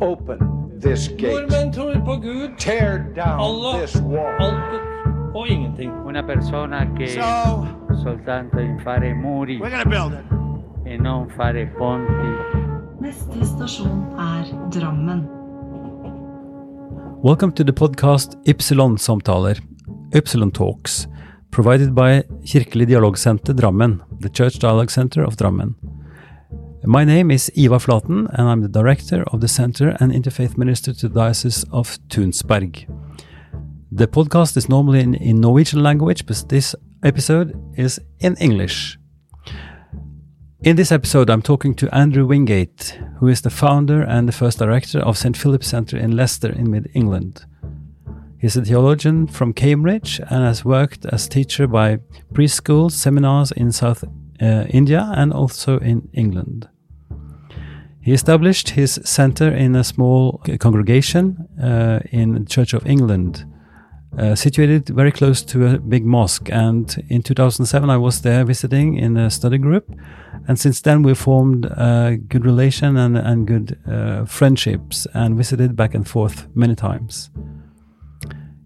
Open this gate. Nordmenn tror på Gud, Tear down Allah, this wall. altet og ingenting. Una persona che So, soltanto in fare muri we're gonna build it. e non fare ponti. Neste stasjon er Drammen. Welcome to the podcast Ypsilon-samtaler, Ypsilon Talks, provided by Kirkelig Dialogsenter Drammen, the Church Dialogue Center of Drammen. My name is Ivar Flaten, and I'm the director of the center and interfaith minister to the Diocese of Tunsberg. The podcast is normally in, in Norwegian language, but this episode is in English. In this episode, I'm talking to Andrew Wingate, who is the founder and the first director of St. Philip's Centre in Leicester in mid England. He's a theologian from Cambridge and has worked as teacher by preschool seminars in South uh, India and also in England. He established his center in a small congregation uh, in the Church of England, uh, situated very close to a big mosque. And in 2007, I was there visiting in a study group. And since then, we formed a good relation and, and good uh, friendships and visited back and forth many times.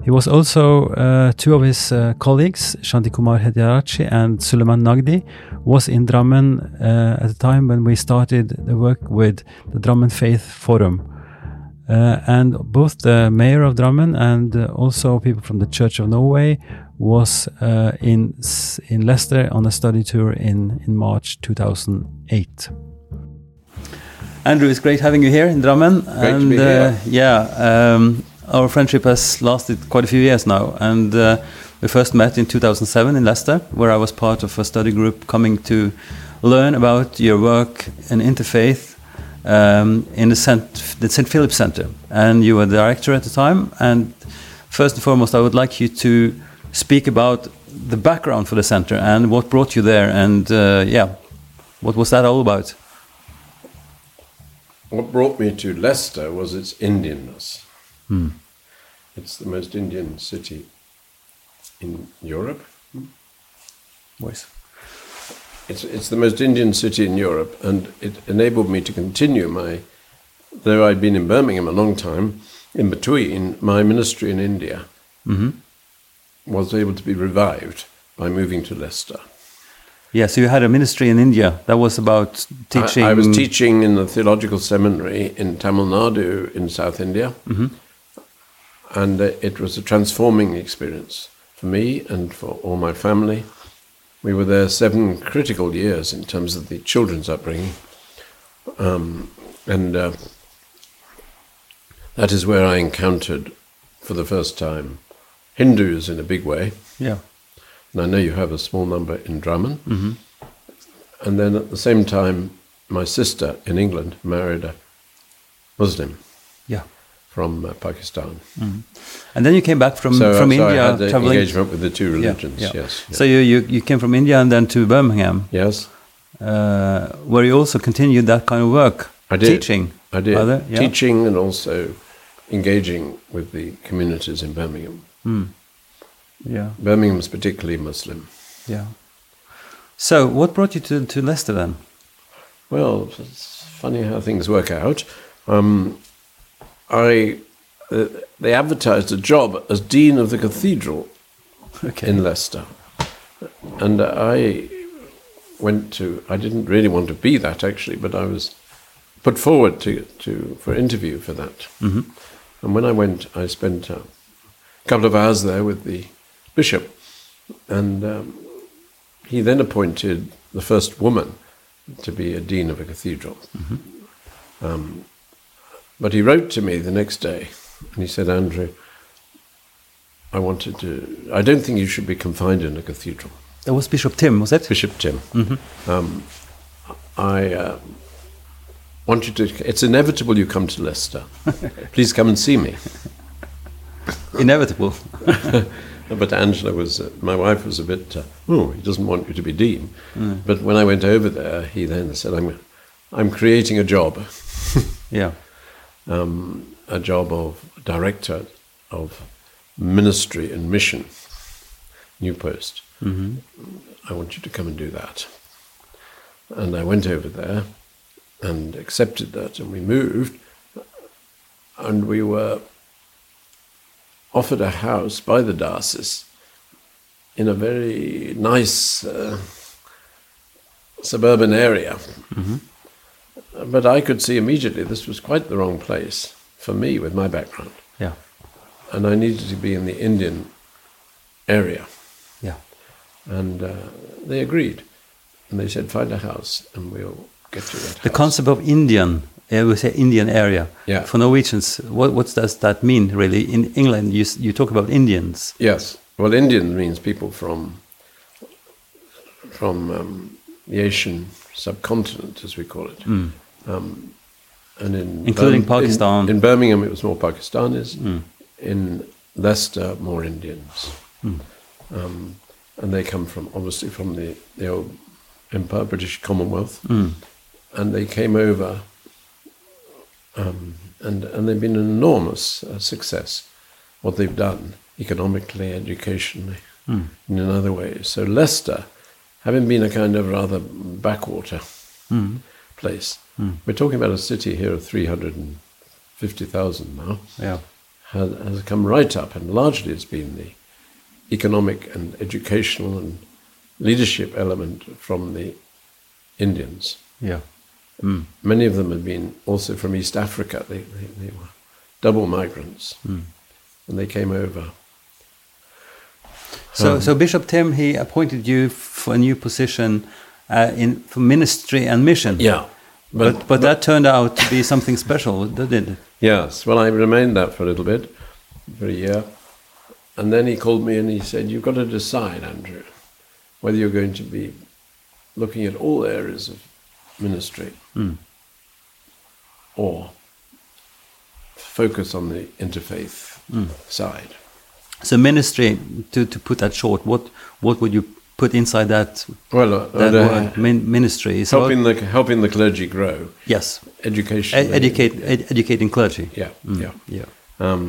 He was also uh, two of his uh, colleagues, Shanti Kumar Hettiarachchi and Suleiman Nagdi, was in Drammen uh, at the time when we started the work with the Drammen Faith Forum. Uh, and both the mayor of Drammen and uh, also people from the Church of Norway was uh, in in Leicester on a study tour in in March 2008. Andrew, it's great having you here in Drammen. Great to be here. yeah, um, our friendship has lasted quite a few years now, and uh, we first met in 2007 in Leicester, where I was part of a study group coming to learn about your work in interfaith um, in the St. the St. Philip Center, and you were the director at the time. And first and foremost, I would like you to speak about the background for the center and what brought you there, and uh, yeah, what was that all about? What brought me to Leicester was its Indianness. Hmm. It's the most Indian city in Europe. Voice. It's, it's the most Indian city in Europe, and it enabled me to continue my, though I'd been in Birmingham a long time, in between, my ministry in India hmm was able to be revived by moving to Leicester. Yeah, so you had a ministry in India that was about teaching. I, I was teaching in the theological seminary in Tamil Nadu in South India, Mhm. And uh, it was a transforming experience for me and for all my family. We were there seven critical years in terms of the children's upbringing, um, and uh, that is where I encountered, for the first time, Hindus in a big way. Yeah. And I know you have a small number in Drammen. Mhm. And then at the same time, my sister in England married a Muslim. From uh, Pakistan. And then you came back from so, from so India, I had the traveling. engagement with the two religions. yeah. Yes. So you, you you came from India and then to Birmingham, yes, uh, where you also continued that kind of work, I did. teaching. I did yeah. teaching and also engaging with the communities in Birmingham. Mm. Yeah, Birmingham is particularly Muslim. yeah. So what brought you to to Leicester then? Well, it's funny how things work out. Um, I uh, they advertised a job as dean of the cathedral Okay. in Leicester, and I went to. I didn't really want to be that actually, but I was put forward to to for interview for that. Mhm. And when I went, I spent a couple of hours there with the bishop, and um, he then appointed the first woman to be a dean of a cathedral. Um, but he wrote to me the next day, and he said, Andrew, I wanted to. I don't think you should be confined in a cathedral. That was Bishop Tim, was it? Bishop Tim. Mhm. Um, I uh, want you to. It's inevitable you come to Leicester. Please come and see me. Inevitable. But Angela was, uh, my wife was a bit, uh, oh, he doesn't want you to be dean. But when I went over there, he then said, I'm, I'm creating a job, Yeah. Um, a job of director of ministry and mission, new post. hmm I want you to come and do that. And I went over there and accepted that, and we moved. and we were offered a house by the diocese in a very nice uh, suburban area. But I could see immediately this was quite the wrong place for me with my background. Yeah. And I needed to be in the Indian area. Yeah. And uh, they agreed. And they said, find a house and we'll get you that The house. concept of Indian, uh, we say Indian area. Yeah. For Norwegians, what, what does that mean really? In England, you, you talk about Indians. Yes. Well, Indian means people from from um, the Asian subcontinent, as we call it. Um, and in Including in- Pakistan. In, Birmingham, it was more Pakistanis. In Leicester, more Indians. Um, and they come from obviously from the, the old empire, British Commonwealth, and they came over. Um, and, and they've been an enormous uh, success, what they've done economically, educationally, and in other ways. So Leicester, having been a kind of rather backwater place, hmm. we're talking about a city here of 350,000 now, Yeah. has, has come right up, and largely it's been the economic and educational and leadership element from the Indians. Yeah. Hmm. Many of them had been also from East Africa. They, they, they were double migrants, hmm. and they came over. So, Um, so Bishop Tim, he appointed you for a new position uh, in for ministry and mission. Yeah, But, but, that turned out to be something special, didn't it? Yes, well, I remained that for a little bit, for a year. And then he called me and he said, You've got to decide, Andrew, whether you're going to be looking at all areas of ministry or focus on the interfaith side. So ministry, to, to put that short, what what would you put inside that Well, uh, that word, min- ministry? is about- helping, the, helping the clergy grow, yes, education. E- educate ed- educating clergy. Yeah, yeah. Yeah. Um,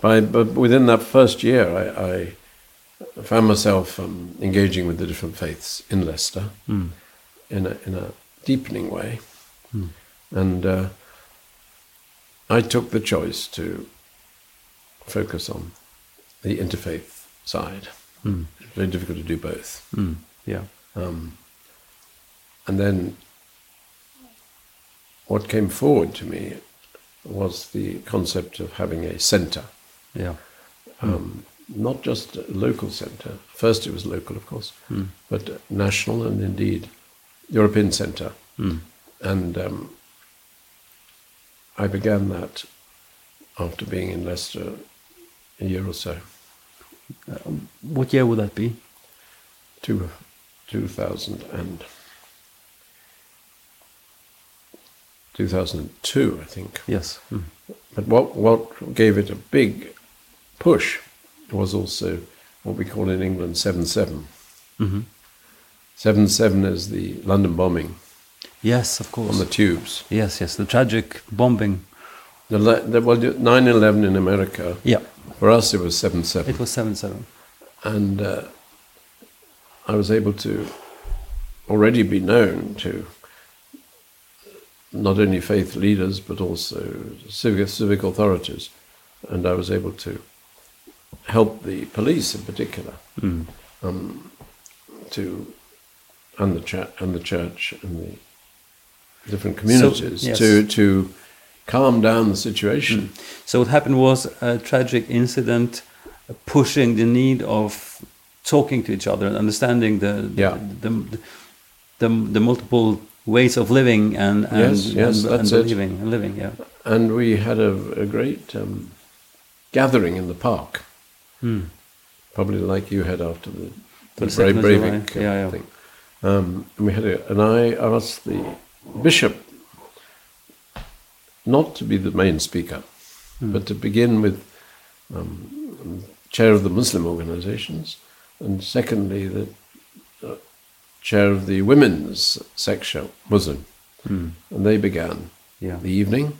by, but within that first year, I, I found myself um, engaging with the different faiths in Leicester in, a, in a deepening way. And uh, I took the choice to focus on the interfaith side. It's very difficult to do both. Mm. Yeah. Um, and then what came forward to me was the concept of having a centre, Yeah. um, not just a local centre. First, it was local, of course, but national and indeed European centre. And um, I began that after being in Leicester a year or so, What year would that be? two, 2000 and 2002, I think. Yes. Mm. But what, what gave it a big push was also what we call in England 7 7. hmm 7 7 is the London bombing Yes, of course. on the tubes. yes, yes, the tragic bombing. The, the, well, 9 11 in America, Yeah, for us it was 7 7. it was seven seven. And uh, I was able to already be known to not only faith leaders but also civic, civic authorities. And I was able to help the police in particular um, to and the church and the church and the different communities yes. to to calm down the situation. So what happened was a tragic incident, uh, pushing the need of talking to each other and understanding the Yeah. the, the, the, the multiple ways of living and and, Yes, yes, and, that's and it. and living. Yeah. And we had a, a great um, gathering in the park, Hmm. probably like you had after the, the the second of Bra- Breivik uh, Yeah, yeah. thing. Um, and we had a, and I asked the bishop not to be the main speaker, Hmm. but to begin with um, chair of the Muslim organizations, and secondly the uh, chair of the women's section, Muslim, and they began Hmm. Yeah. the evening,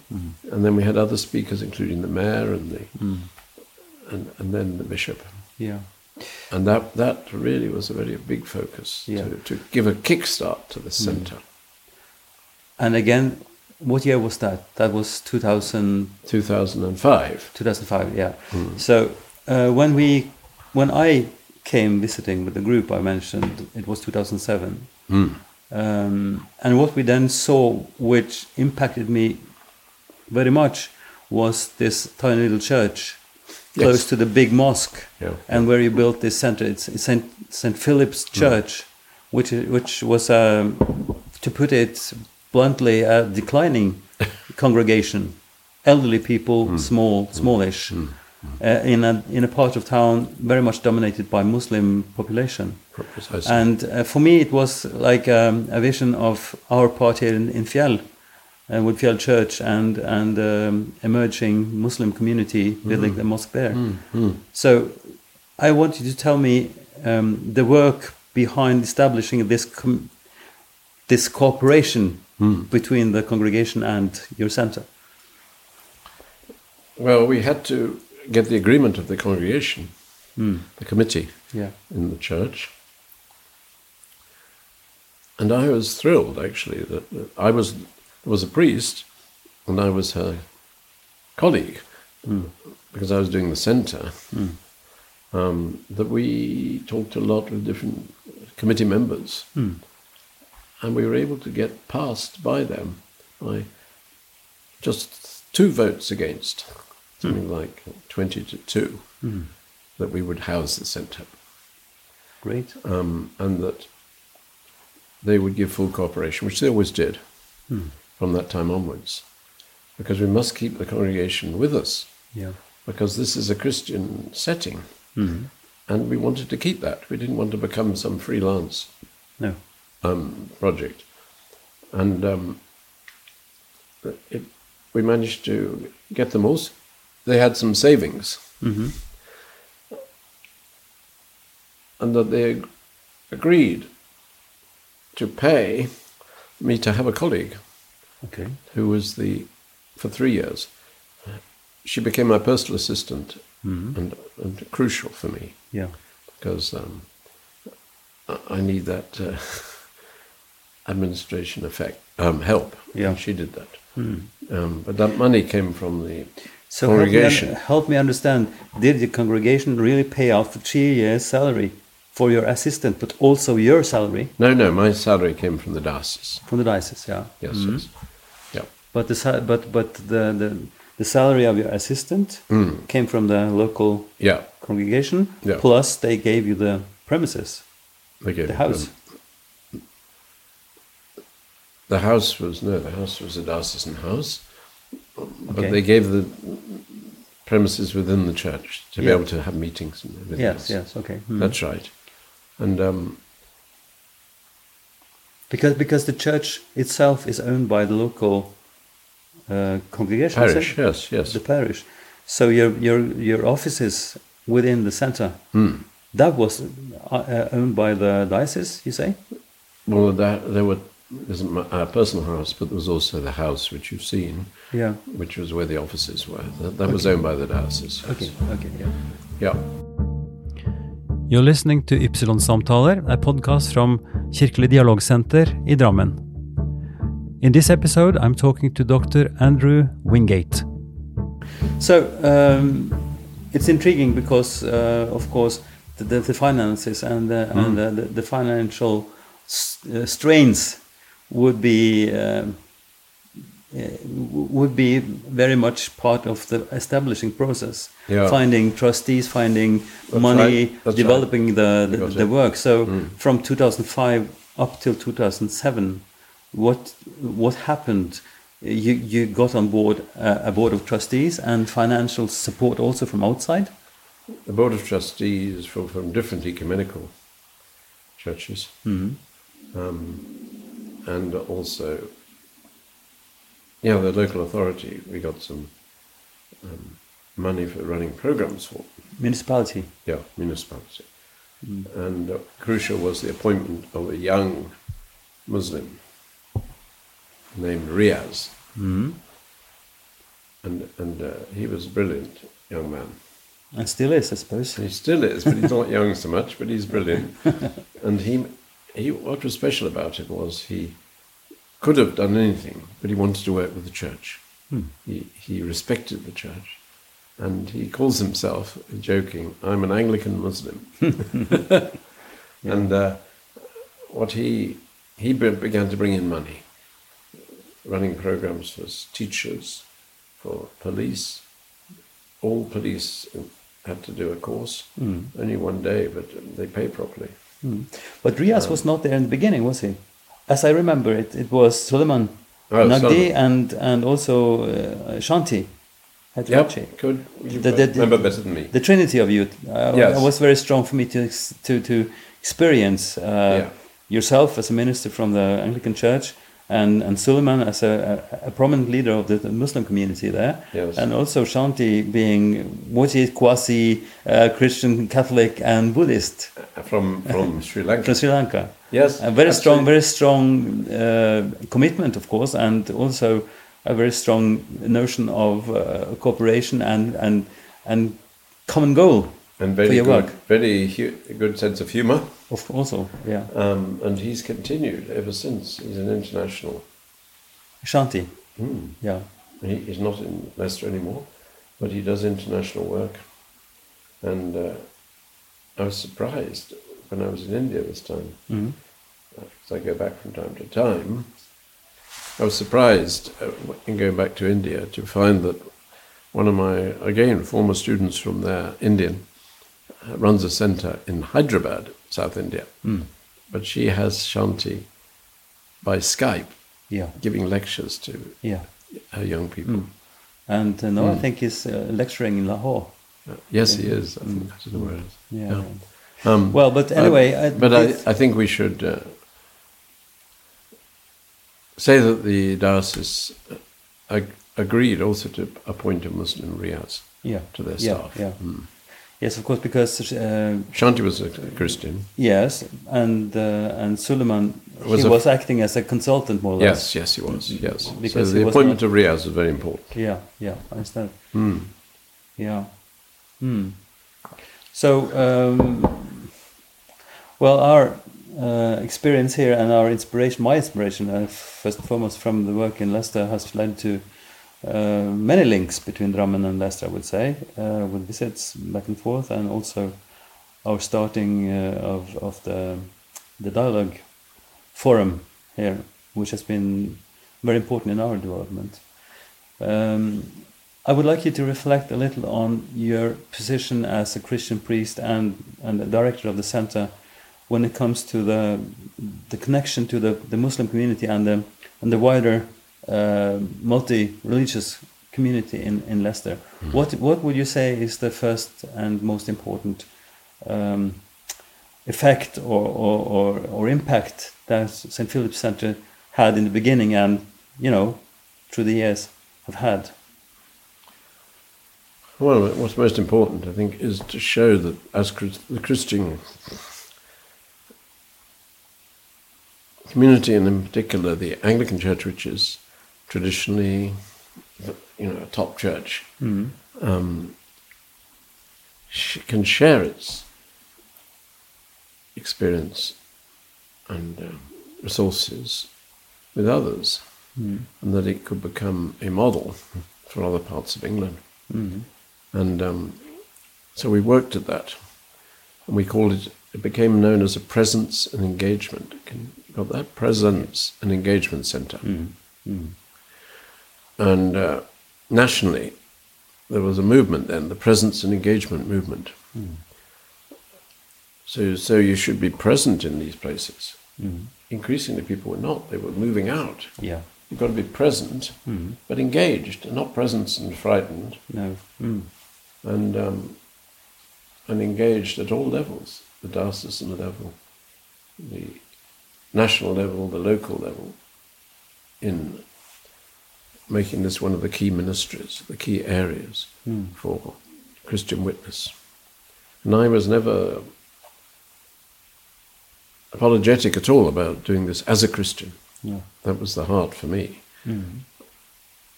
and then we had other speakers, including the mayor and the and, and then the bishop, Yeah. and that that really was a very big focus Yeah. to, to give a kickstart to the centre. And again, what year was that? That was 2000, 2005. 2005, yeah. So uh, when we, when I came visiting with the group I mentioned, it was 2007. Um, and what we then saw, which impacted me very much, was this tiny little church close Yes. to the big mosque, Yeah. and where you built this center. It's it's Saint Saint Philip's Church, which which was, um, to put it bluntly, a declining congregation, elderly people, small, smallish, uh, in a in a part of town very much dominated by Muslim population. Precisely. And uh, for me, it was like um, a vision of our part here in, in Fjell, uh, with Fjell Church and and um, emerging Muslim community building the mosque there. So, I want you to tell me um, the work behind establishing this com- this cooperation between the congregation and your center. Well, we had to get the agreement of the congregation, hmm. the committee Yeah. in the church. And I was thrilled, actually, that I was was a priest, and I was her colleague, hmm. because I was doing the centre. Hmm. Um, that we talked a lot with different committee members, and we were able to get passed by them by just two votes against, something hmm. like twenty to two, hmm. that we would house the centre. Great. um, and that they would give full cooperation, which they always did hmm. from that time onwards, because we must keep the congregation with us, Yeah. because this is a Christian setting, and we wanted to keep that. We didn't want to become some freelance. No. Um, project, and um, it, we managed to get them all. They had some savings, and that they ag- agreed to pay me to have a colleague Okay. who was the for three years. She became my personal assistant and, and crucial for me Yeah. because um, I- I need that uh, administration effect um, help. Yeah. She did that. Um, but that money came from the So help me, congregation. help me understand: Did the congregation really pay out the three years' salary for your assistant, but also your salary No, no, my salary came from the diocese. from the diocese? Yeah. Yes, Mhm. yes. Yeah. But the but but the, the the salary of your assistant came from the local Yeah. congregation. Yeah. Plus, they gave you the premises, They gave the house. The house was, no, the house was a diocesan house. But Okay. they gave the premises within the church to be able to have meetings and everything yes. else. Yes. Okay. Mhm. That's right. And um, because because the church itself is owned by the local uh, congregation. parish, yes, yes. the parish. So your your your offices within the center Hmm. that was uh, owned by the diocese. You say? Well, that, there were, there's my- our personal house, but there was also the house which you've seen, Yeah. which was where the offices were. That, that was owned by the diocese. yes. Okay. Okay. Yeah. Yeah. You're listening to Ypsilon-samtaler, a podcast from Kirkelig Dialogsenter i Drammen. In this episode, I'm talking to Dr. Andrew Wingate. So, um, it's intriguing because, uh, of course, the, the, the finances and the, and the, the, the financial s- uh, strains would be um, uh, would be very much part of the establishing process. Yeah. Finding trustees, finding That's money, right, developing the, the, the work. So from 2005 up till 2007, what what happened? You you got on board uh, a board of trustees and financial support also from outside. The Board of Trustees from, from different ecumenical churches. Um, and also, yeah, the local authority, we got some um, money for running programs for. Municipality. Yeah, municipality. And uh, crucial was the appointment of a young Muslim named Riaz. And, and uh, he was a brilliant young man. And still is, I suppose. He still is, but he's not young so much, but he's brilliant. and he, he, what was special about him was he could have done anything, but he wanted to work with the church. Hmm. He, he respected the church. And he calls himself, joking, I'm an Anglican Muslim. And uh, what he, he be- began to bring in money, running programs for teachers, for police. All police had to do a course, Hmm. only one day, but they pay properly. But Riaz was not there in the beginning, was he? As I remember it, it was Suleiman Oh, Nagdi and, and also uh, Shanti at Yep, good. You The- the- remember better than me. The trinity of youth. Uh, Yes. It was very strong for me to to to experience uh, Yeah. yourself as a minister from the Anglican Church, and and Suleiman as a, a, prominent leader of the, Muslim community there, Yes. and also Shanti being what is quasi uh, Christian, Catholic, and Buddhist from from Sri Lanka. from Sri Lanka. Yes, A very strong, very strong uh, commitment, of course, and also a very strong notion of uh, cooperation and and and common goal. And for very your good, work. very hu- good sense of humour. Of also, yeah. Um, and he's continued ever since. He's an international. Shanti, Hmm. yeah. He, he's not in Leicester anymore, but he does international work. And uh, I was surprised when I was in India this time, because I go back from time to time. I was surprised uh, in going back to India to find that one of my, again, former students from there, Indian, uh, runs a center in Hyderabad, South India. Mm. But she has Shanti by Skype Yeah, giving lectures to yeah. her young people. Mm. And uh, now I Mm. think he's uh, lecturing in Lahore. Uh, yes, he is. I think that's the word. Yeah. Yeah. Um, Well, but anyway, uh, I- but I, I think we should uh, say that the diocese uh, ag- agreed also to appoint a Muslim riaz Yeah. to their Yeah, staff. yeah. Mm. Yes, of course, because uh, Shanti was a Christian. yes, and uh, and Suleiman Was he was acting as a consultant more or less. Yes, yes, he was. Yes. Because he the appointment of riaz is very important. Yeah, yeah, I understand. Mm. Yeah. Hmm. So, um, well, our uh, experience here and our inspiration, my inspiration, uh, first and foremost from the work in Leicester, has led to uh, many links between Drammen and Leicester, I would say, uh, with visits back and forth, and also our starting uh, of, of the, the dialogue forum here, which has been very important in our development. Um, I would like you to reflect a little on your position as a Christian priest and, and the director of the center when it comes to the, the connection to the, the Muslim community and the, and the wider uh, multi religious community in, in Leicester. What, what would you say is the first and most important um, effect or, or, or, or impact that St. Philip's Center had in the beginning and, you know, through the years have had? Well, what's most important, I think, is to show that as the Christian community, and in particular the Anglican Church, which is traditionally, you know, a top church, um, sh- can share its experience and uh, resources with others, and that it could become a model for other parts of England. And um, so we worked at that, and we called it. It became known as a presence and engagement. Can, you got that presence and engagement centre. And uh, nationally, there was a movement then, the presence and engagement movement. So, so you should be present in these places. Increasingly, people were not. They were moving out. Yeah. You've got to be present, but engaged, not present and frightened No. Mm. and um, and engaged at all levels, the diocesan level, the national level, the local level, in making this one of the key ministries, the key areas hmm. for Christian witness. And I was never apologetic at all about doing this as a Christian. Yeah. That was the heart for me. Hmm.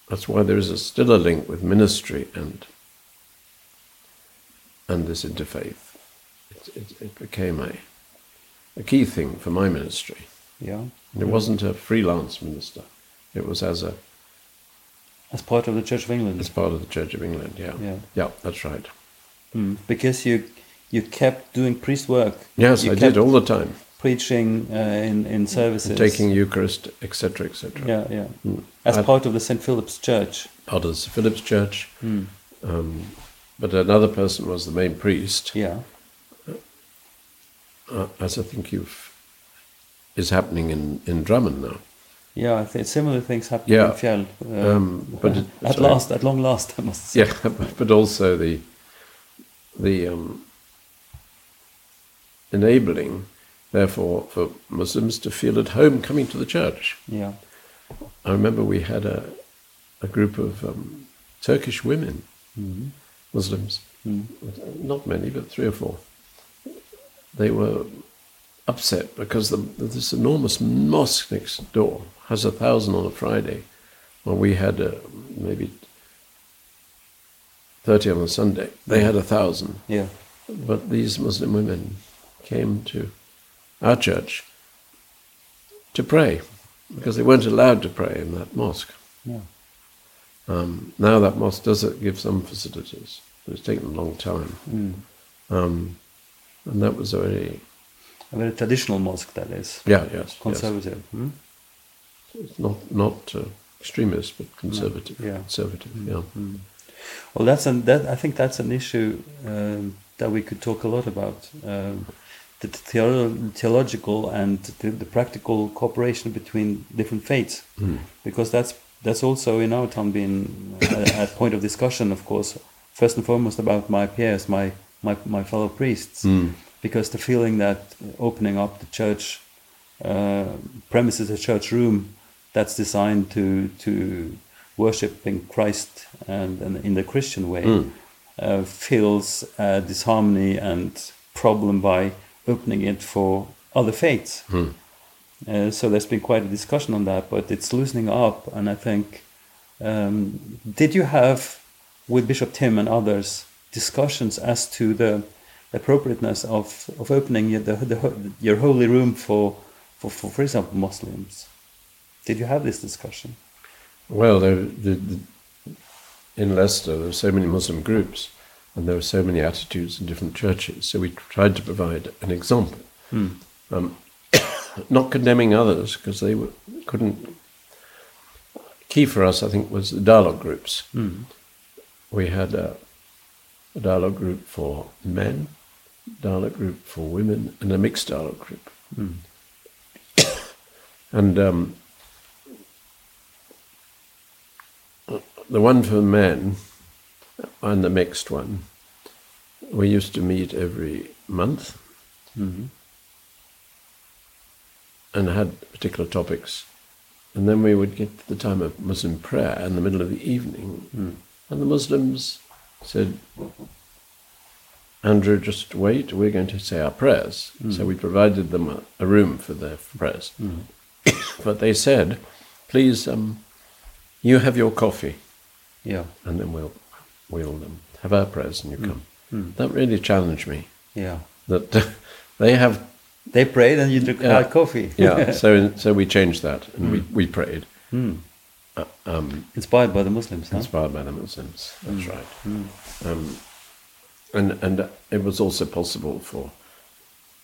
That's why there is a, still a link with ministry and and this interfaith. It, it, it became a, a key thing for my ministry. Yeah. It wasn't a freelance minister. It was as a as part of the Church of England. as part of the Church of England. Yeah. Yeah. Yeah, that's right. Mm. Because you you kept doing priest work. Yes, you I did all the time, preaching uh, in in services. taking Eucharist, etc., etc. Yeah, yeah. Mm. As I- part of the St. Philip's Church. Part of St. Philip's Church. Mm. Um, but another person was the main priest, Yeah. uh, as I think you've is happening in, in Drammen now. Yeah, I think similar things happen Yeah. in Fjell. Uh, Um, but it- at sorry. last, at long last, I must say. Yeah, but, but also the the um, enabling, therefore, for Muslims to feel at home coming to the church. Yeah. I remember we had a a group of um, Turkish women, Mhm. Muslims, Mm. not many, but three or four. They were upset because the, this enormous mosque next door has a thousand on a Friday, while we had uh, maybe thirty on a Sunday. They had a thousand, Yeah. but these Muslim women came to our church to pray because they weren't allowed to pray in that mosque. Yeah. Um, now that mosque does it give some facilities, but it's taken a long time. Mm. Um, and that was a very, A very traditional mosque, that is. yeah, yes, yes. Conservative. Hmm? Not not uh, extremist, but conservative. yeah. Conservative, yeah. Mm. Well, that's an, that. I think that's an issue um, that we could talk a lot about. Um, the theolo- theological and the, the practical cooperation between different faiths, Mm. because that's that's also in our town been a, a point of discussion. Of course, first and foremost about my peers, my my, my fellow priests, Mm. because the feeling that opening up the church uh, premises, a church room that's designed to to worshiping Christ and, and in the Christian way Mm. uh, feels uh, disharmony and problem by opening it for other faiths. Mm. Uh, so there's been quite a discussion on that, but it's loosening up, and I think. Um, did you have with Bishop Tim and others discussions as to the appropriateness of, of opening your, the, the, your holy room for, for, for, for example, Muslims? Did you have this discussion? Well, there, the, the, in Leicester, there were so many Muslim groups, and there were so many attitudes in different churches. So we tried to provide an example, um, not condemning others because they were, couldn't. Key for us, I think, was the dialogue groups. We had a, a dialogue group for men, dialogue group for women, and a mixed dialogue group. and um, the one for men and the mixed one, we used to meet every month. Mm-hmm. And had particular topics. And then we would get to the time of Muslim prayer in the middle of the evening, mm. and the Muslims said, Andrew, just wait, we're going to say our prayers. Mm. So we provided them a, a room for their prayers. Mm-hmm. but they said, please, um, you have your coffee Yeah, and then we'll we'll um, have our prayers and you come. That really challenged me. yeah. That they have They prayed and you drink Yeah. hot coffee. yeah. so so we changed that and we, we prayed, Hmm. uh, um, Inspired by the Muslims, huh? inspired by the Muslims. That's right. Um, and and it was also possible for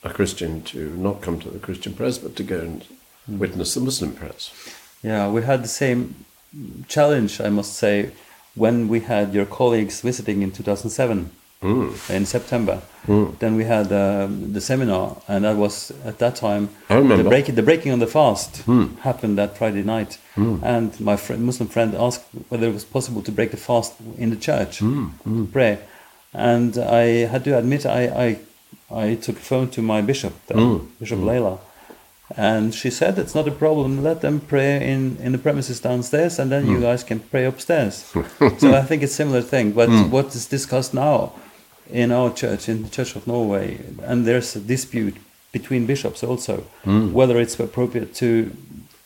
a Christian to not come to the Christian prayers, but to go and witness the Muslim prayers. Yeah, we had the same challenge, I must say, when we had your colleagues visiting in 2007 Mm. in September. Mm. Then we had um, the seminar, and that was at that time I remember. the break the breaking on the fast Mm. happened that Friday night, and my friend, Muslim friend asked whether it was possible to break the fast in the church, Mm. pray, and I had to admit I I, I took a phone to my bishop. Bishop Laila. And she said it's not a problem. Let them pray in, in the premises downstairs, and then you hmm. guys can pray upstairs. so I think it's similar thing. But hmm. what is discussed now in our church, in the Church of Norway, and there's a dispute between bishops also, hmm. whether it's appropriate to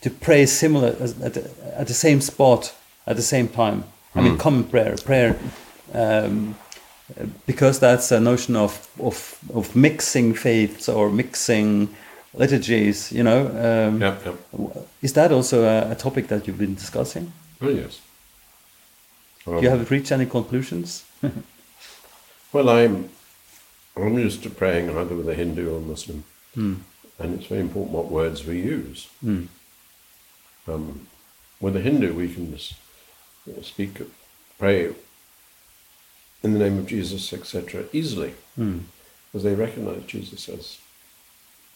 to pray similar at the, at the same spot at the same time. I mean, common prayer, prayer. Um, because that's a notion of, of, of mixing faiths or mixing liturgies. You know, um, Yep, yep. is that also a, a topic that you've been discussing? Oh, yes. Do you have reached any conclusions? Well, I'm I'm used to praying either with a Hindu or Muslim, and it's very important what words we use. Mm. Um, with a Hindu, we can just you know, speak, pray in the name of Jesus, etc., easily, Mm. because they recognize Jesus as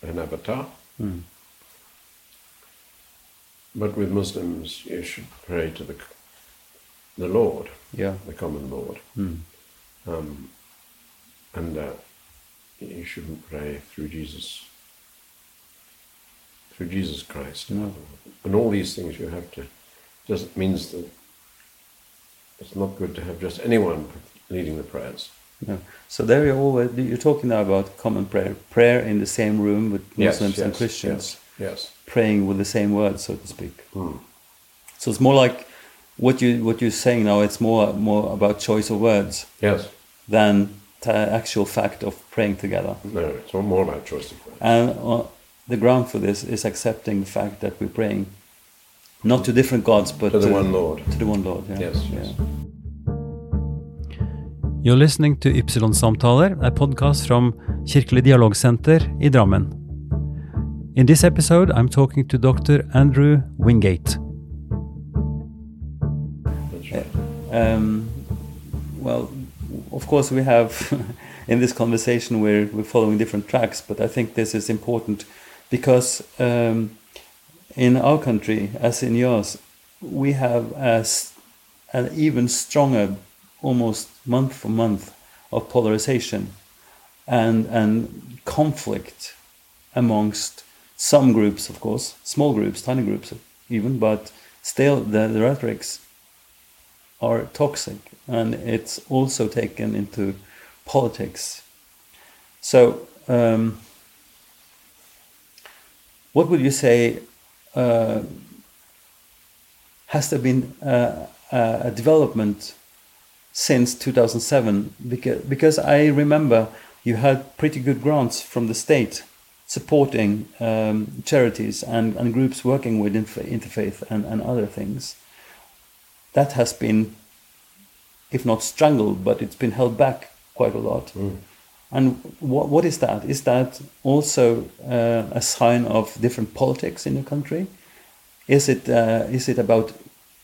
an avatar. Mm. But with Muslims, you should pray to the the Lord, Yeah. the common Lord. Mm. Um, and uh, you shouldn't pray through Jesus, through Jesus Christ. No. And all these things you have to, just means that it's not good to have just anyone leading the prayers. Yeah. So there you're always you're talking now about common prayer, prayer in the same room with Muslims and Christians, Yes, yes. praying with the same words, so to speak. Hmm. So it's more like what you what you're saying now. It's more more about choice of words Yes. than the actual fact of praying together. No, it's more about choice of words. And uh, the ground for this is accepting the fact that we're praying not to different gods, but To the one Lord. To the one Lord. Yeah. Yes, yes. You're listening to Ypsilon-samtaler, a podcast from Kirkelig dialogsenter i Drammen. In this episode, I'm talking to Dr. Andrew Wingate. That's. Um, well, of course, we have in this conversation we're we're following different tracks, but I think this is important because um, in our country, as in yours, we have as an even stronger, almost month for month, of polarization and and conflict amongst some groups, of course, small groups, tiny groups, even, but still the, the rhetorics are toxic and it's also taken into politics. So, um, what would you say? Uh, has there been a development since 2007? Because, because I remember you had pretty good grants from the state supporting um, charities and, and groups working with interfa- interfaith and, and other things that has been, if not strangled, but it's been held back quite a lot. And what, what is that? Is that also uh, a sign of different politics in the country? Is it uh, is it about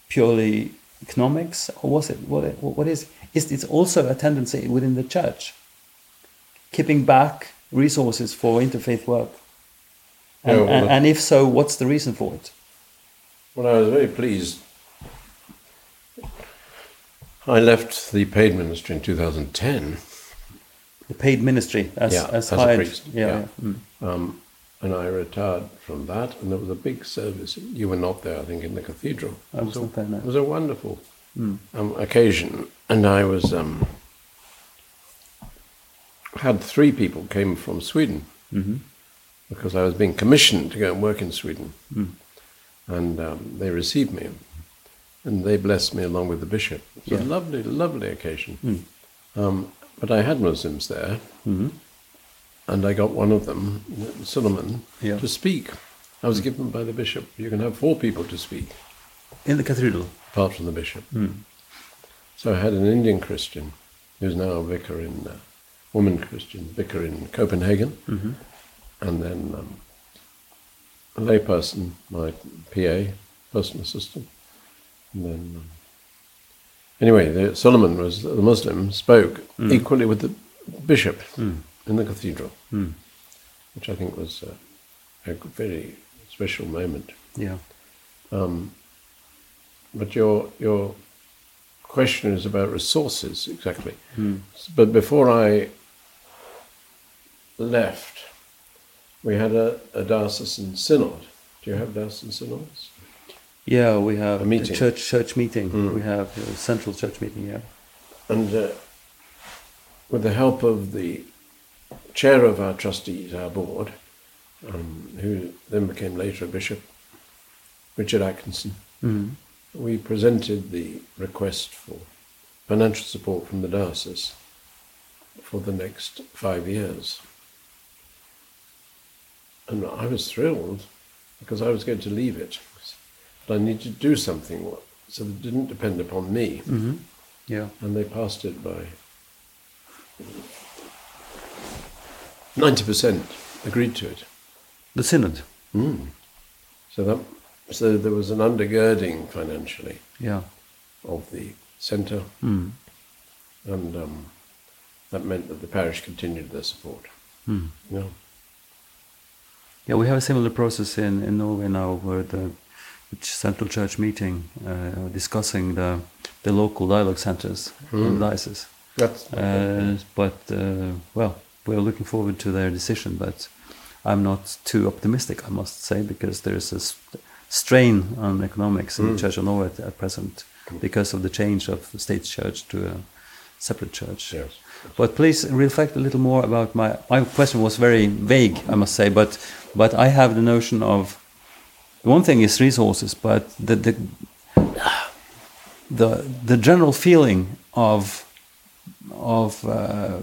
purely economics, or was it what? What is? Is it also a tendency within the church, keeping back resources for interfaith work? And, Yeah, well, and, and if so, what's the reason for it? Well, I was very pleased. I left the paid ministry in 2010, The paid ministry as Yeah, as, as a hired. priest, Yeah. yeah. yeah. Mm. um, and I retired from that, and there was a big service. You were not there, I think, in the cathedral. I was not there, no. It was a wonderful Mm. um, occasion, and I was um, had three people came from Sweden Mhm. because I was being commissioned to go and work in Sweden, Mm. and um, they received me, and they blessed me along with the bishop. It was Yeah. a lovely, lovely occasion. Mm. Um, but I had Muslims there, Mhm. And I got one of them, Suleiman, Yeah. to speak. I was given by the bishop. You can have four people to speak, In the cathedral. apart from the bishop. Mm. So I had an Indian Christian who's now a vicar in, uh, woman Christian, vicar in Copenhagen, Mhm. and then um, a layperson, my PA, personal assistant, and then. Um, anyway, the, Solomon was the Muslim spoke equally with the bishop in the cathedral, Mm. which I think was uh, a very special moment. Yeah. Um, but your your question is about resources exactly. Mm. But before I left, we had a, a diocesan synod. Do you have diocesan synods? Yeah, we have A meeting. the church church meeting. Mm. We have a central church meeting. Yeah. And uh, with the help of the chair of our trustees, our board, um, who then became later a bishop, Richard Atkinson, Mm. we presented the request for financial support from the diocese for the next five years. And I was thrilled because I was going to leave it. But I needed to do something so that it didn't depend upon me. hmm Yeah. And they passed it by 90% agreed to it. The synod. Mm. So that so there was an undergirding financially Yeah. of the centre, Mm. and um, that meant that the parish continued their support. Mm. Yeah. Yeah, we have a similar process in, in Norway now where the, central church meeting uh, discussing the, the local dialogue centers in Mm. the diocese. That's Uh, but, uh, well, we're looking forward to their decision, but I'm not too optimistic, I must say, because there's a strain on economics in Mm. the Church of Norway at, at present because of the change of the state church to a separate church. yes. But please reflect a little more about my my question was very vague, I must say, but but I have the notion of one thing is resources, but the the the, the general feeling of of uh,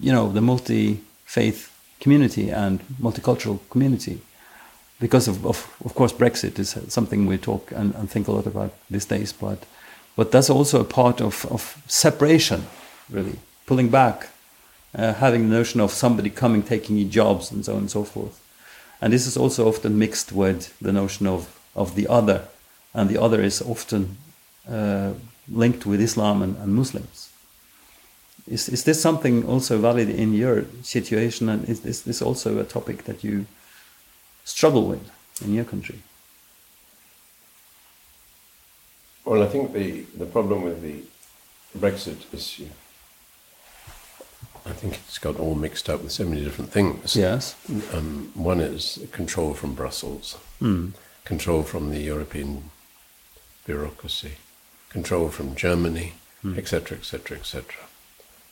you know the multi faith community and multicultural community because of, of, of course Brexit is something we talk and, and think a lot about these days, but but that's also a part of, of separation, really pulling back, uh, having the notion of somebody coming, taking your jobs, and so on and so forth. And this is also often mixed with the notion of, of the other, and the other is often uh, linked with Islam and, and Muslims. Is, is this something also valid in your situation, and is, is this also a topic that you struggle with in your country? Well, I think the, the problem with the Brexit issue, I think it's got all mixed up with so many different things. Yes. Um, one is control from Brussels, Mm. control from the European bureaucracy, control from Germany, etc., etc., etc.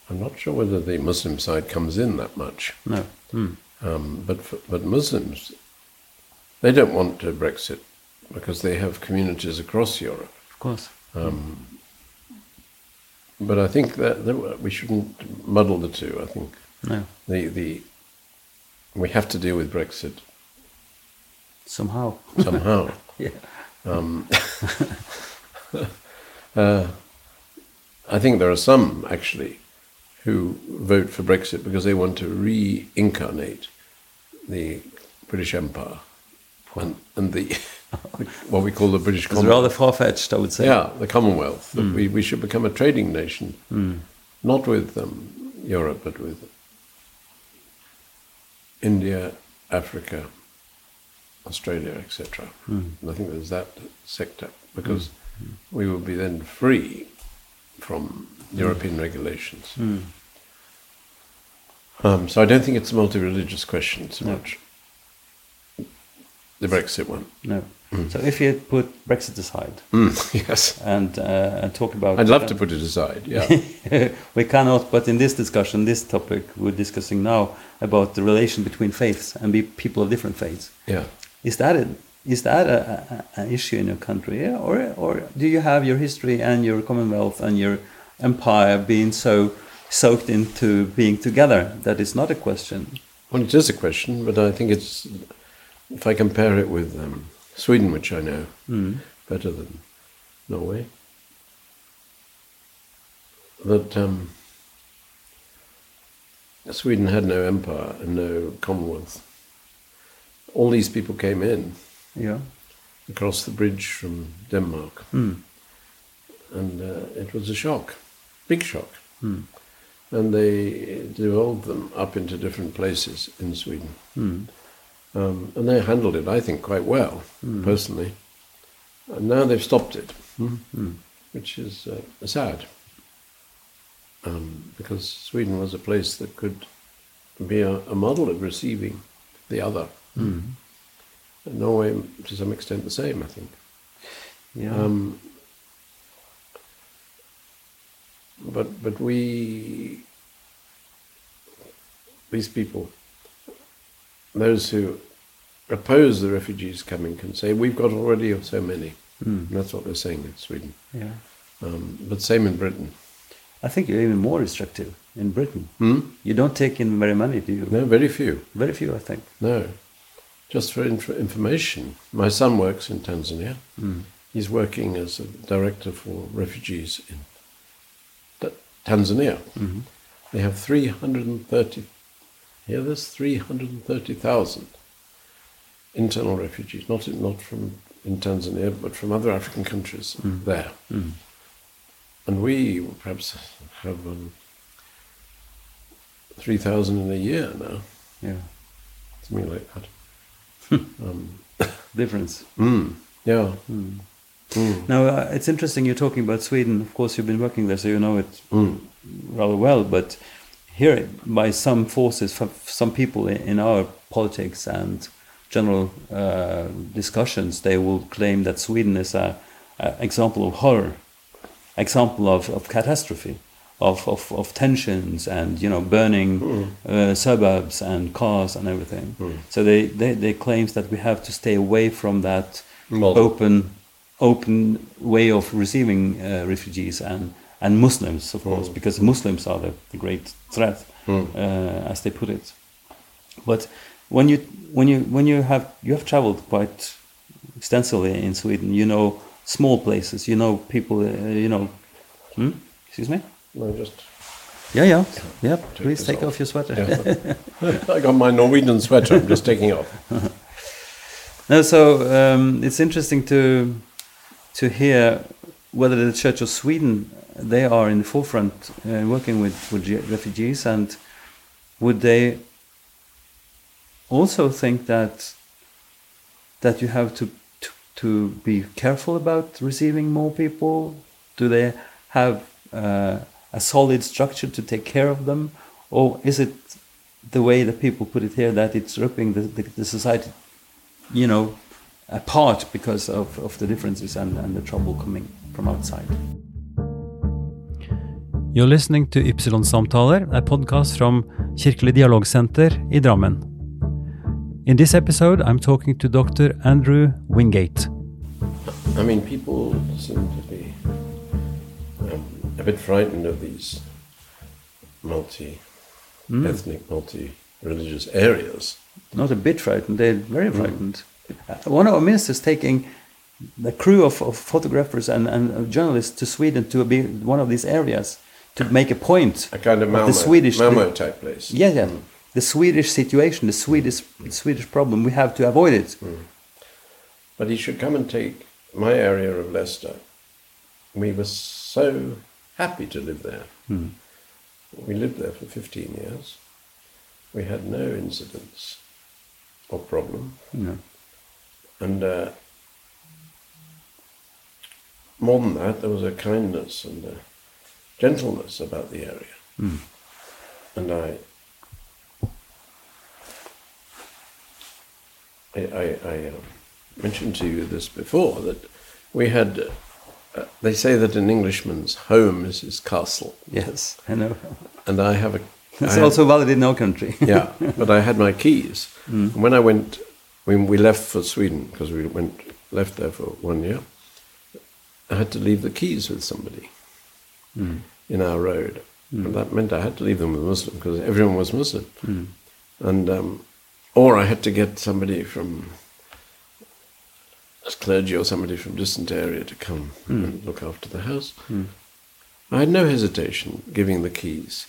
I'm not sure whether the Muslim side comes in that much, No. Mm. um, but for, but Muslims, they don't want a Brexit because they have communities across Europe. Of course. Um, but I think that, that we shouldn't muddle the two. I think No. the the we have to deal with Brexit Somehow. somehow. Yeah. Um, uh, I think there are some actually who vote for Brexit because they want to reincarnate the British Empire and, and the what we call the British It's Commonwealth. rather far fetched, I would say. Yeah, the Commonwealth. That hmm. we, we should become a trading nation, hmm. not with um, Europe, but with India, Africa, Australia, etc. Hmm. And I think there's that sector because we will be then free from European regulations. Um, so I don't think it's a multi-religious question so much. The Brexit one. No. So if you put Brexit aside Mm, yes. and uh, and talk about, I'd love to put it aside, yeah. we cannot. But in this discussion, this topic we're discussing now about the relation between faiths and be people of different faiths. yeah. Is that a, is that a, a, an issue in your country, yeah? or or do you have your history and your Commonwealth and your empire being so soaked into being together That is not a question? Well, it is a question, but I think it's, if I compare it with um, Sweden, which I know Mm. better than Norway, that um, Sweden had no empire and no Commonwealth. All these people came in Yeah. across the bridge from Denmark, Mm. and uh, it was a shock, big shock. Mm. And they devolved them up into different places in Sweden. Mm. Um, and they handled it, I think, quite well, personally. And now they've stopped it, which is uh, sad. Um, because Sweden was a place that could be a, a model of receiving the other. And Norway, to some extent, the same, I think. Yeah. Um, but but we these people, those who oppose the refugees coming, can say we've got already so many. Mm. That's what they're saying in Sweden. yeah. Um, but same in Britain. I think you're even more restrictive in Britain. Hmm? You don't take in very many, do you? No, very few. Very few, I think. No, just for inf- information, my son works in Tanzania. He's working as a director for refugees in Ta- Tanzania. They have 330, hear this, 330,000 internal refugees, not, in, not from in Tanzania, but from other African countries there. And we perhaps have um, 3,000 in a year now, Yeah. something like that. um, Difference. mm, yeah. Now, uh, it's interesting you're talking about Sweden. Of course, you've been working there, so you know it Mm. rather well. But here, by some forces, for some people in, our politics and general uh, discussions, they will claim that Sweden is a, a example of horror, example of, of catastrophe, of, of, of tensions and you know burning uh, suburbs and cars and everything. So they, they, they claims that we have to stay away from that Model. open open way of receiving uh, refugees and and Muslims, of course, because Muslims are the, the great threat, uh, as they put it. But when you when you when you have you have traveled quite extensively in Sweden, you know small places, you know people, uh, you know. Hmm? Excuse me. No, just Yeah, yeah, yeah. Please take off. off your sweater. yeah. I got my Norwegian sweater. I'm just taking off. No, so um, it's interesting to to hear whether the Church of Sweden they are in the forefront uh, working with with refugees, and would they also think that that you have to to, to be careful about receiving more people? Do they have uh, a solid structure to take care of them, or is it the way that people put it here that it's ripping the, the, the society you know, apart because of, of the differences and, and the trouble coming from outside. You're listening to Ypsilon-samtaler, a podcast from Kirkelig Dialogsenter i Drammen. In this episode, I'm talking to Dr. Andrew Wingate. I mean, people seem to be um, a bit frightened of these multi-ethnic, multi-religious areas. Not a bit frightened, they're very frightened. Uh, One of our ministers taking the crew of, of photographers and, and journalists to Sweden to be one of these areas to make a point A kind of Malmo, the Swedish Malmo type place. Yeah, yeah. Mm. The Swedish situation, the Swedish the Swedish problem, we have to avoid it. Mm. But he should come and take my area of Leicester. We were so happy to live there. Mm. We lived there for 15 years. We had no incidents or problem. No. And uh, more than that, there was a kindness and a gentleness about the area. And I, I, I, I um, mentioned to you this before that we had. Uh, they say that an Englishman's home is his castle, Yes, I know. and I have a. It's I also valid in our country. yeah, but I had my keys. And when I went, when we left for Sweden, because we went left there for one year, I had to leave the keys with somebody hmm. in our road. Hmm. And that meant I had to leave them with a Muslim because everyone was Muslim. Hmm. And um, or I had to get somebody from clergy or somebody from distant area to come and look after the house. I had no hesitation giving the keys,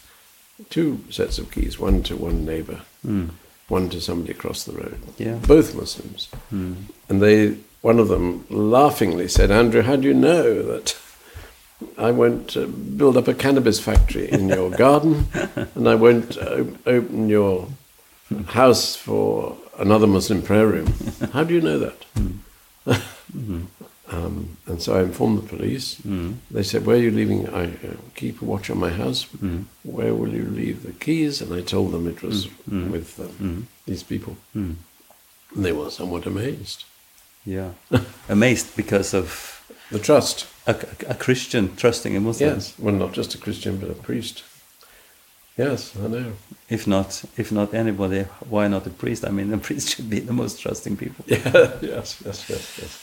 two sets of keys, one to one neighbour, one to somebody across the road. Yeah. Both Muslims. And they, one of them laughingly said, Andrew, how do you know that I won't uh, build up a cannabis factory in your garden and I won't uh, open your house for another Muslim prayer room? How do you know that? Um, and so I informed the police. They said, "Where are you leaving? I uh, keep a watch on my house. Where will you leave the keys?" And I told them it was with um, these people. And they were somewhat amazed. Yeah. Amazed because of The trust, a, a Christian trusting a Muslim. yes. Well, not just a Christian, but a priest. Yes, I know. If not, if not anybody, why not a priest? I mean, a priest should be the most trusting people. Yeah, yes, yes, yes, yes.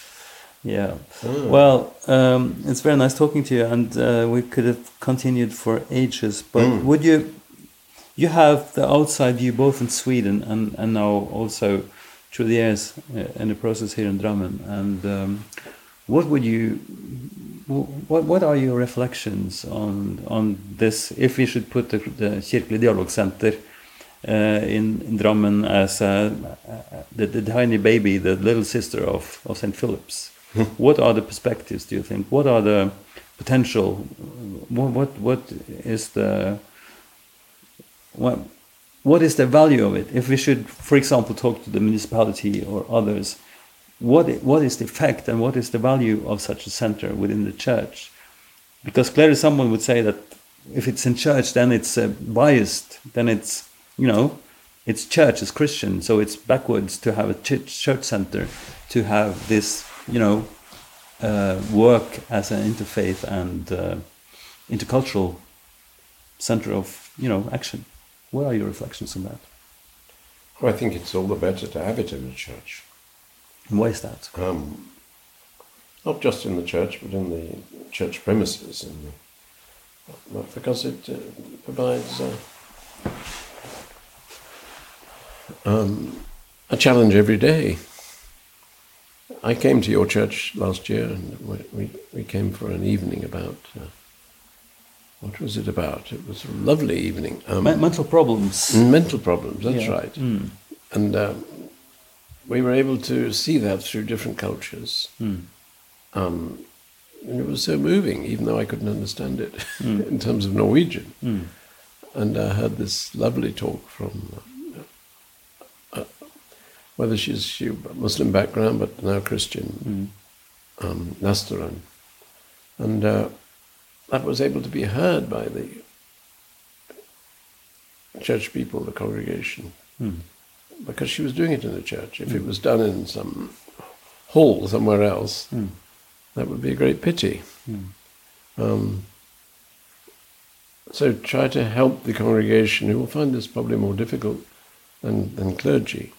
Yeah. Well, um, it's very nice talking to you, and uh, we could have continued for ages. But would you? You have the outside view both in Sweden and and now also through the years uh, in the process here in Drammen. And um, what would you, what what are your reflections on on this? If we should put the, the Kirkelig Dialog Center uh, in, in Drammen as uh, the, the tiny baby, the little sister of, of St. Philip's. what are the perspectives, do you think? What are the potential? What, what, what is the what, what is the value of it? If we should, for example, talk to the municipality or others, what, what is the effect and what is the value of such a center within the church? Because clearly someone would say that if it's in church, then it's uh, biased, then it's, you know, it's church, it's Christian, so it's backwards to have a ch- church center, to have this, you know, uh, work as an interfaith and uh, intercultural center of, you know, action. What are your reflections on that? Well, I think it's all the better to have it in the church. And why is that? Um, not just in the church, but in the church premises, and the, because it uh, provides uh, um, a challenge every day. I came to your church last year, and we, we, came for an evening about. Uh, what was it about? It was a lovely evening. Um, Men- mental problems. mental problems, that's Yeah. right. Mm. And um, we were able to see that through different cultures. Mm. Um, and it was so moving, even though I couldn't understand it in terms of Norwegian. Mm. And I heard this lovely talk from, uh, uh, whether she's she Muslim background but now Christian, Mm. um, Nastaran. And uh, that was able to be heard by the church people, the congregation, Mm. because she was doing it in the church. If it was done in some hall somewhere else, Mm. that would be a great pity. Mm. Um, so try to help the congregation, who will find this probably more difficult than, than clergy,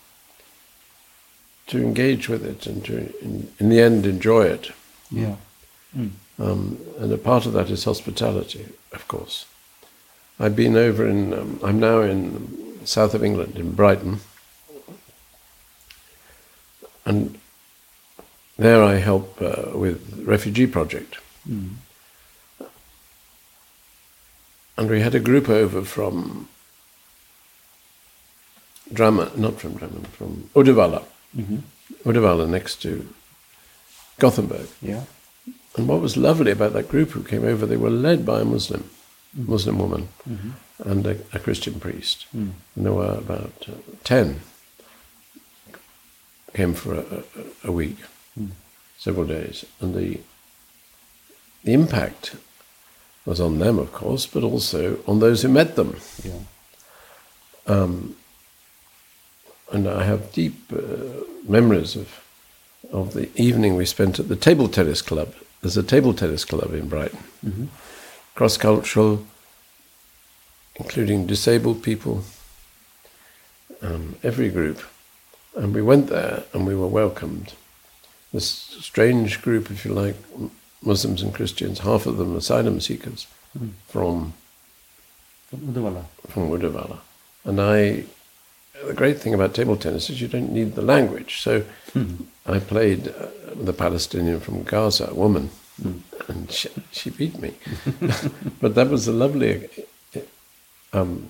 to engage with it and to, in, in the end, enjoy it. Yeah. Mm. Um, and a part of that is hospitality, of course. I've been over in, um, I'm now in south of England, in Brighton. And there I help uh, with refugee project. Mm. And we had a group over from Drama, not from Drammen, from Uddevalla. Mhm. Uddevalla next to Gothenburg. Yeah. And what was lovely about that group who came over, they were led by a Muslim, Muslim woman, and a, a Christian priest. Mm. And there were about uh, 10 came for a, a, a week, several days. And the, the impact was on them, of course, but also on those who met them. Yeah. Um, and I have deep uh, memories of of the evening we spent at the table tennis club. There's a table tennis club in Brighton, cross cultural, including disabled people, um, every group. And we went there and we were welcomed. This strange group, if you like, Muslims and Christians, half of them asylum seekers from Uddevalla. from Uddevalla. And I, the great thing about table tennis is you don't need the language. So I played uh, with a Palestinian from Gaza, a woman, and she, she beat me. but that was a lovely. Um,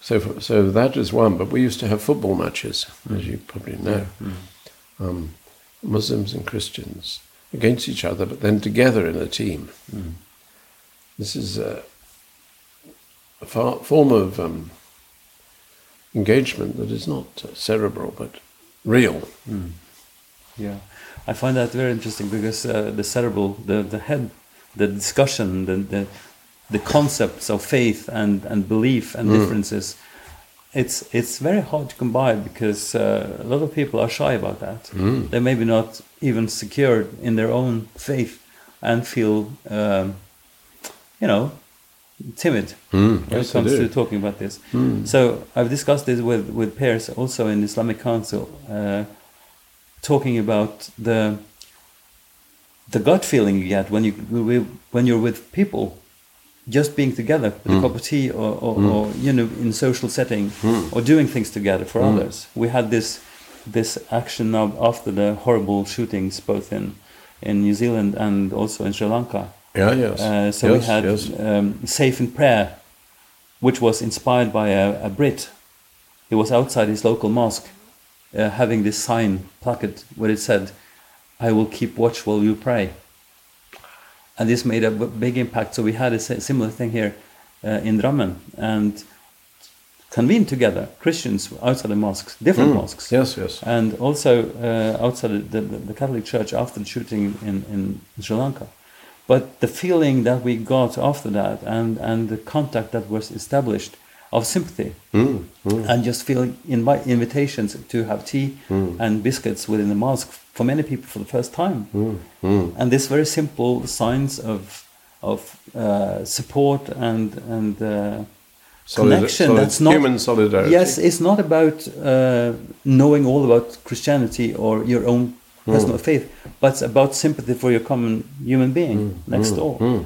so, for- so that is one. But we used to have football matches, as you probably know, um, Muslims and Christians against each other, but then together in a team. This is. Uh, a far, form of um, engagement that is not uh, cerebral but real. Yeah, I find that very interesting because uh, the cerebral, the, the head, the discussion, the, the the concepts of faith and, and belief and differences, it's it's very hard to combine because uh, a lot of people are shy about that. They maybe not even secure in their own faith and feel, um, you know, timid hmm. when yes, it comes to talking about this. Hmm. So I've discussed this with with peers also in Islamic Council. Uh, talking about the the gut feeling you get when you when you're with people, just being together with a hmm. cup of tea or, or, or you know in social setting or doing things together for others. We had this this action now after the horrible shootings, both in in New Zealand and also in Sri Lanka. Yeah, yes. Uh, so yes, we had yes. um, Safe in Prayer, which was inspired by a, a Brit. He was outside his local mosque, uh, having this sign placard where it said, "I will keep watch while you pray." And this made a big impact. So we had a similar thing here uh, in Drammen and convened together Christians outside the mosques, different Mm, mosques, Yes, yes. and also uh, outside the, the, the Catholic Church after the shooting in, in Sri Lanka. But the feeling that we got after that and, and the contact that was established of sympathy Mm, mm. and just feeling invi- invitations to have tea and biscuits within the mosque for many people for the first time. Mm, mm. And this very simple signs of, of uh, support and, and uh, Solid- connection solid- that's not human solidarity. Yes, it's not about uh, knowing all about Christianity or your own Personal faith, but it's about sympathy for your common human being Hmm. next door. mm.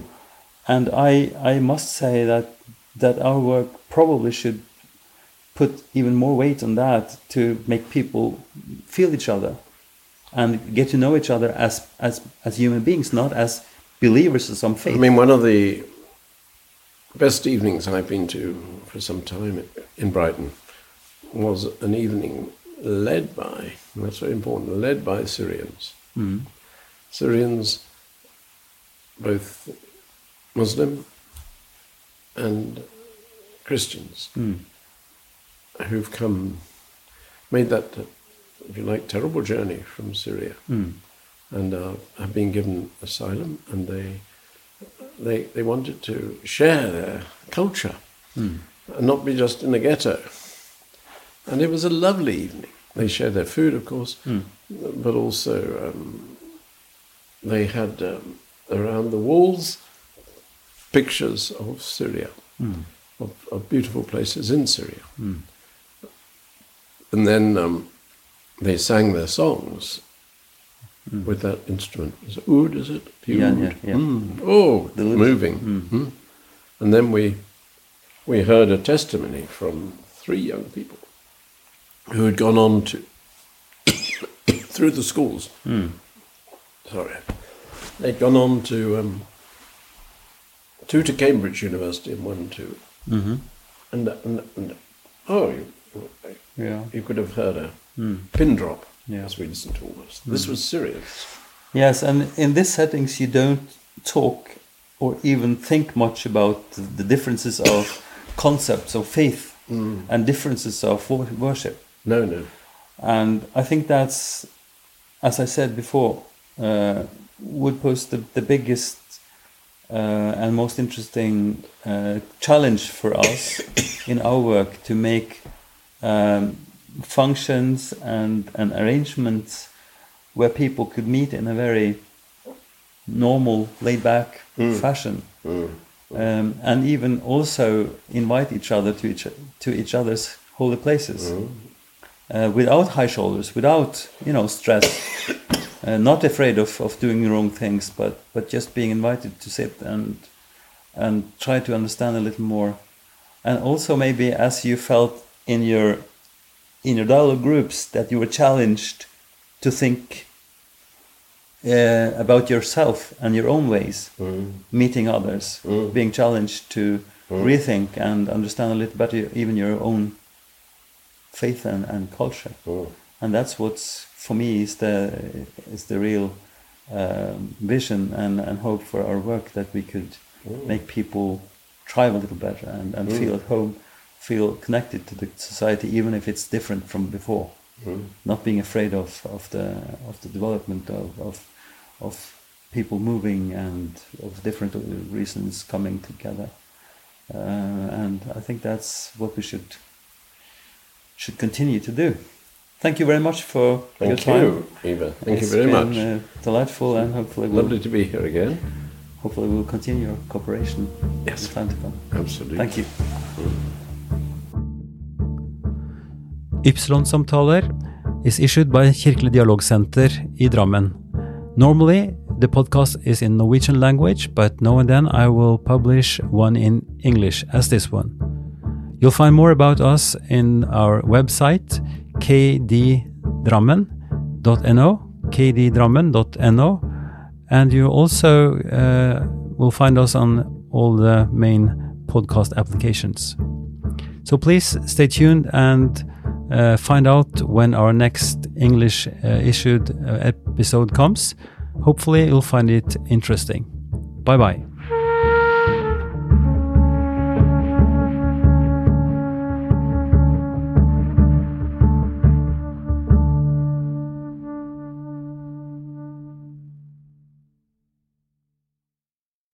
And I, I must say that that our work probably should put even more weight on that to make people feel each other and get to know each other as as as human beings, not as believers of some faith. I mean, one of the best evenings I've been to for some time in Brighton was an evening led by, and that's very important, led by Syrians. Mm. Syrians, both Muslim and Christians, Mm. who've come, made that, if you like, terrible journey from Syria Mm. and uh, have been given asylum, and they they they wanted to share their culture Mm. and not be just in a ghetto. And it was a lovely evening. They shared their food, of course, Mm. but also um, they had um, around the walls pictures of Syria, Mm. of, of beautiful places in Syria. Mm. And then um, they sang their songs with that instrument. Is it oud, is it? The Yeah, oud. yeah, yeah. Mm. Oh, The moving. Mm. Mm. And then we, we heard a testimony from three young people who had gone on to, through the schools, Mm. sorry, they'd gone on to, um, two to Cambridge University and one to, hmm and, and, and oh, you, Yeah. you could have heard a Mm. pin drop Yeah. as we listened to all this. This was serious. Yes, and in these settings, you don't talk or even think much about the differences of concepts of faith and differences of worship. No, no. And I think that's, as I said before, uh, would pose the, the biggest uh, and most interesting uh, challenge for us in our work to make um, functions and, and arrangements where people could meet in a very normal, laid back fashion. Um, and even also invite each other to each, to each other's holy places uh, without high shoulders, without you know stress, uh, not afraid of, of doing the wrong things, but but just being invited to sit and and try to understand a little more, and also maybe as you felt in your in your dialogue groups that you were challenged to think uh, about yourself and your own ways, meeting others, being challenged to rethink and understand a little better even your own faith and, and culture. And that's what's for me is the is the real um, vision and, and hope for our work that we could make people thrive a little better and, and feel at home, feel connected to the society even if it's different from before. Not being afraid of, of the of the development of, of of people moving and of different reasons coming together. Uh, and I think that's what we should should continue to do. Thank you very much for your Thank time. you, Eva. Thank It's you very been, much. Uh, delightful, and hopefully we'll, Lovely to be here again. hopefully we'll continue our cooperation Yes. in time to come. Absolutely. Thank you. Ypsilon-samtaler is issued by Kirkelig Dialogsenter i Drammen. Normally, the podcast is in Norwegian language, but now and then I will publish one in English, as this one. You'll find more about us in our website, kddrammen.no, kddrammen.no, and you also uh, will find us on all the main podcast applications. So please stay tuned and uh, find out when our next English uh, issued uh, episode comes. Hopefully, you'll find it interesting. Bye bye.